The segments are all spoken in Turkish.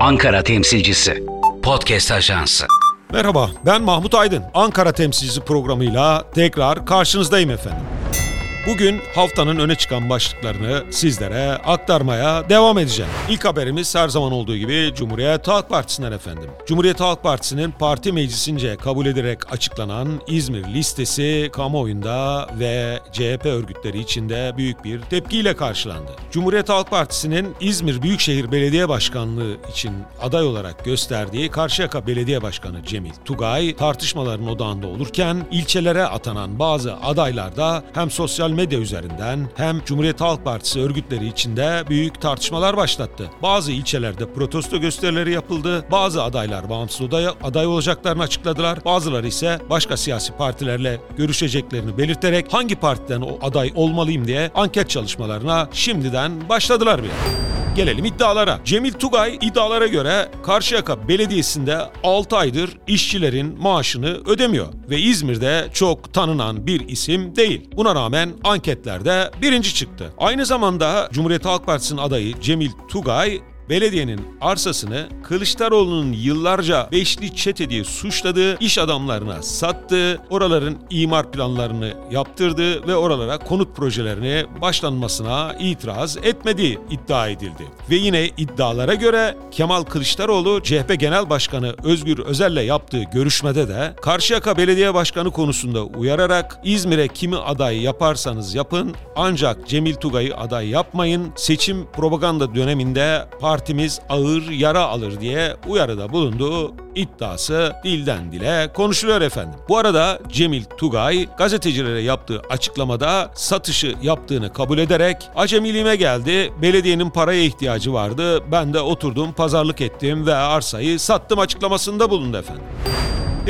Ankara temsilcisi. Podcast Ajansı. Merhaba, ben Mahmut Aydın. Ankara temsilcisi programıyla tekrar karşınızdayım efendim. Bugün haftanın öne çıkan başlıklarını sizlere aktarmaya devam edeceğim. İlk haberimiz her zaman olduğu gibi Cumhuriyet Halk Partisi'nden efendim. Cumhuriyet Halk Partisi'nin parti meclisince kabul ederek açıklanan İzmir listesi kamuoyunda ve CHP örgütleri içinde büyük bir tepkiyle karşılandı. Cumhuriyet Halk Partisi'nin İzmir Büyükşehir Belediye Başkanlığı için aday olarak gösterdiği Karşıyaka Belediye Başkanı Cemil Tugay tartışmaların odağında olurken ilçelere atanan bazı adaylar da hem sosyal sosyal medya üzerinden hem Cumhuriyet Halk Partisi örgütleri içinde büyük tartışmalar başlattı. Bazı ilçelerde protesto gösterileri yapıldı. Bazı adaylar bağımsız aday, aday olacaklarını açıkladılar. Bazıları ise başka siyasi partilerle görüşeceklerini belirterek hangi partiden o aday olmalıyım diye anket çalışmalarına şimdiden başladılar bile. Gelelim iddialara. Cemil Tugay iddialara göre Karşıyaka Belediyesi'nde 6 aydır işçilerin maaşını ödemiyor ve İzmir'de çok tanınan bir isim değil. Buna rağmen anketlerde birinci çıktı. Aynı zamanda Cumhuriyet Halk Partisi'nin adayı Cemil Tugay belediyenin arsasını Kılıçdaroğlu'nun yıllarca beşli çete diye suçladığı iş adamlarına sattı, oraların imar planlarını yaptırdı ve oralara konut projelerini başlanmasına itiraz etmediği iddia edildi. Ve yine iddialara göre Kemal Kılıçdaroğlu CHP Genel Başkanı Özgür Özel'le yaptığı görüşmede de Karşıyaka Belediye Başkanı konusunda uyararak İzmir'e kimi aday yaparsanız yapın ancak Cemil Tugay'ı aday yapmayın. Seçim propaganda döneminde parti partimiz ağır yara alır diye uyarıda bulunduğu iddiası dilden dile konuşuluyor efendim. Bu arada Cemil Tugay gazetecilere yaptığı açıklamada satışı yaptığını kabul ederek acemiliğime geldi, belediyenin paraya ihtiyacı vardı, ben de oturdum pazarlık ettim ve arsayı sattım açıklamasında bulundu efendim.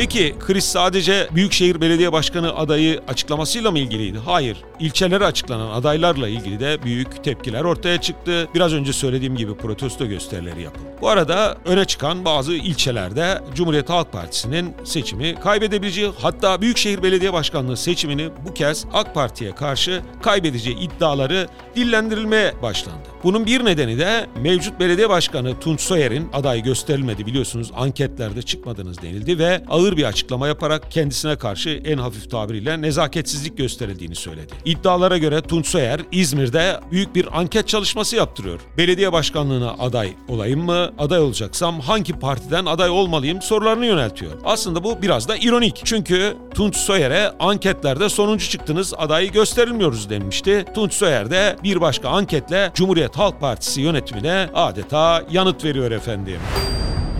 Peki kriz sadece Büyükşehir Belediye Başkanı adayı açıklamasıyla mı ilgiliydi? Hayır. İlçelere açıklanan adaylarla ilgili de büyük tepkiler ortaya çıktı. Biraz önce söylediğim gibi protesto gösterileri yapıldı. Bu arada öne çıkan bazı ilçelerde Cumhuriyet Halk Partisi'nin seçimi kaybedebileceği hatta Büyükşehir Belediye Başkanlığı seçimini bu kez AK Parti'ye karşı kaybedeceği iddiaları dillendirilmeye başlandı. Bunun bir nedeni de mevcut belediye başkanı Tunç Soyer'in aday gösterilmedi biliyorsunuz anketlerde çıkmadınız denildi ve ağır bir açıklama yaparak kendisine karşı en hafif tabiriyle nezaketsizlik gösterildiğini söyledi. İddialara göre Tunç Soyer İzmir'de büyük bir anket çalışması yaptırıyor. Belediye başkanlığına aday olayım mı? Aday olacaksam hangi partiden aday olmalıyım sorularını yöneltiyor. Aslında bu biraz da ironik. Çünkü Tunç Soyer'e anketlerde sonuncu çıktınız adayı gösterilmiyoruz denmişti. Tunç Soyer de bir başka anketle Cumhuriyet Halk Partisi yönetimine adeta yanıt veriyor efendim.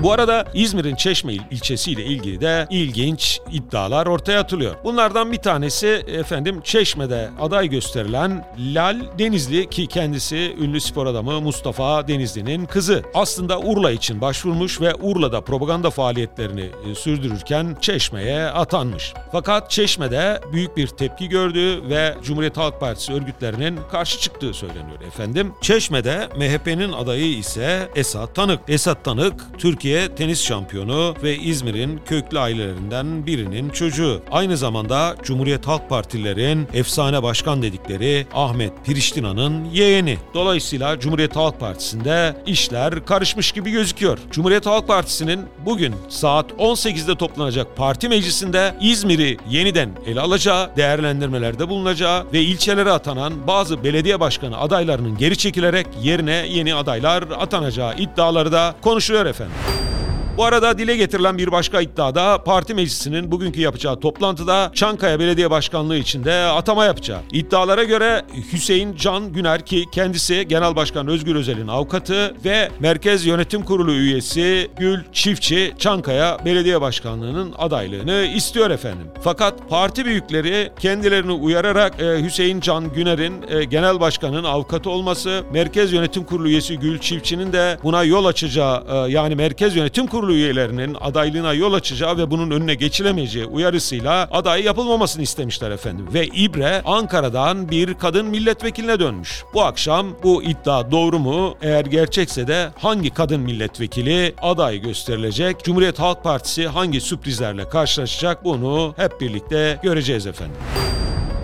Bu arada İzmir'in Çeşme ilçesiyle ilgili de ilginç iddialar ortaya atılıyor. Bunlardan bir tanesi efendim Çeşme'de aday gösterilen Lal Denizli ki kendisi ünlü spor adamı Mustafa Denizli'nin kızı. Aslında Urla için başvurmuş ve Urla'da propaganda faaliyetlerini e, sürdürürken Çeşme'ye atanmış. Fakat Çeşme'de büyük bir tepki gördü ve Cumhuriyet Halk Partisi örgütlerinin karşı çıktığı söyleniyor efendim. Çeşme'de MHP'nin adayı ise Esat Tanık. Esat Tanık Türkiye Türkiye tenis şampiyonu ve İzmir'in köklü ailelerinden birinin çocuğu. Aynı zamanda Cumhuriyet Halk Partililerin efsane başkan dedikleri Ahmet Piriştina'nın yeğeni. Dolayısıyla Cumhuriyet Halk Partisi'nde işler karışmış gibi gözüküyor. Cumhuriyet Halk Partisi'nin bugün saat 18'de toplanacak parti meclisinde İzmir'i yeniden ele alacağı, değerlendirmelerde bulunacağı ve ilçelere atanan bazı belediye başkanı adaylarının geri çekilerek yerine yeni adaylar atanacağı iddiaları da konuşuluyor efendim. Bu arada dile getirilen bir başka iddiada parti meclisinin bugünkü yapacağı toplantıda Çankaya Belediye Başkanlığı için de atama yapacağı. İddialara göre Hüseyin Can Güner ki kendisi Genel Başkan Özgür Özel'in avukatı ve Merkez Yönetim Kurulu üyesi Gül Çiftçi Çankaya Belediye Başkanlığı'nın adaylığını istiyor efendim. Fakat parti büyükleri kendilerini uyararak e, Hüseyin Can Güner'in e, Genel Başkan'ın avukatı olması, Merkez Yönetim Kurulu üyesi Gül Çiftçi'nin de buna yol açacağı e, yani Merkez Yönetim Kurulu kurulu üyelerinin adaylığına yol açacağı ve bunun önüne geçilemeyeceği uyarısıyla aday yapılmamasını istemişler efendim. Ve İbre Ankara'dan bir kadın milletvekiline dönmüş. Bu akşam bu iddia doğru mu? Eğer gerçekse de hangi kadın milletvekili aday gösterilecek? Cumhuriyet Halk Partisi hangi sürprizlerle karşılaşacak? Bunu hep birlikte göreceğiz efendim.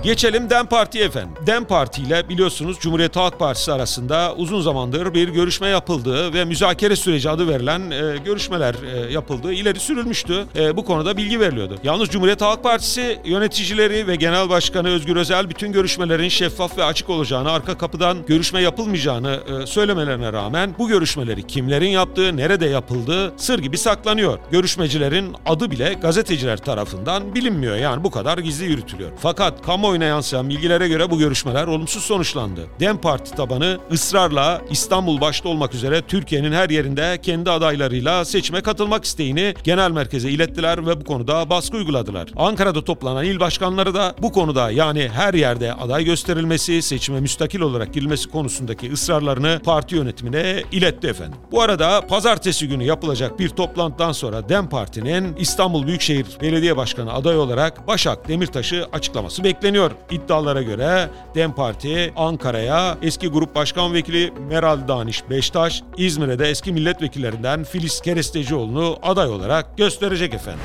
Geçelim DEM Parti'ye efendim. DEM Parti ile biliyorsunuz Cumhuriyet Halk Partisi arasında uzun zamandır bir görüşme yapıldığı ve müzakere süreci adı verilen e, görüşmeler e, yapıldığı ileri sürülmüştü. E, bu konuda bilgi veriliyordu. Yalnız Cumhuriyet Halk Partisi yöneticileri ve Genel Başkanı Özgür Özel bütün görüşmelerin şeffaf ve açık olacağını, arka kapıdan görüşme yapılmayacağını e, söylemelerine rağmen bu görüşmeleri kimlerin yaptığı, nerede yapıldığı sır gibi saklanıyor. Görüşmecilerin adı bile gazeteciler tarafından bilinmiyor. Yani bu kadar gizli yürütülüyor. Fakat kamuoyuna yansıyan bilgilere göre bu görüşmeler olumsuz sonuçlandı. DEM Parti tabanı ısrarla İstanbul başta olmak üzere Türkiye'nin her yerinde kendi adaylarıyla seçime katılmak isteğini genel merkeze ilettiler ve bu konuda baskı uyguladılar. Ankara'da toplanan il başkanları da bu konuda yani her yerde aday gösterilmesi, seçime müstakil olarak girilmesi konusundaki ısrarlarını parti yönetimine iletti efendim. Bu arada pazartesi günü yapılacak bir toplantıdan sonra DEM Parti'nin İstanbul Büyükşehir Belediye Başkanı adayı olarak Başak Demirtaş'ı açıklaması bekleniyor. İddialara göre DEM Parti Ankara'ya eski Grup Başkan Vekili Meral Daniş Beştaş, İzmir'e de eski milletvekillerinden Filiz Kerestecioğlu'nu aday olarak gösterecek efendim.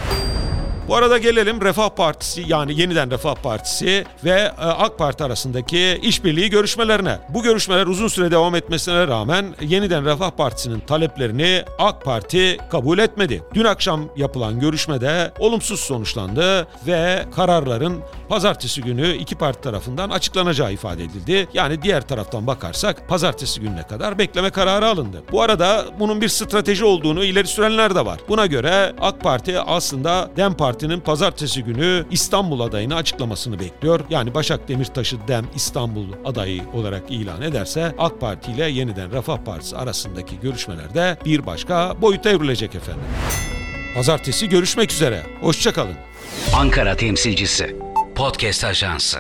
Bu arada gelelim Refah Partisi yani yeniden Refah Partisi ve e, AK Parti arasındaki işbirliği görüşmelerine. Bu görüşmeler uzun süre devam etmesine rağmen yeniden Refah Partisi'nin taleplerini AK Parti kabul etmedi. Dün akşam yapılan görüşmede olumsuz sonuçlandı ve kararların pazartesi günü iki parti tarafından açıklanacağı ifade edildi. Yani diğer taraftan bakarsak pazartesi gününe kadar bekleme kararı alındı. Bu arada bunun bir strateji olduğunu ileri sürenler de var. Buna göre AK Parti aslında DEM Parti'nin pazartesi günü İstanbul adayını açıklamasını bekliyor. Yani Başak Demirtaş'ı DEM İstanbul adayı olarak ilan ederse AK Parti ile yeniden Refah Partisi arasındaki görüşmelerde bir başka boyuta evrilecek efendim. Pazartesi görüşmek üzere. Hoşçakalın. Ankara temsilcisi. Podcast Ajansı.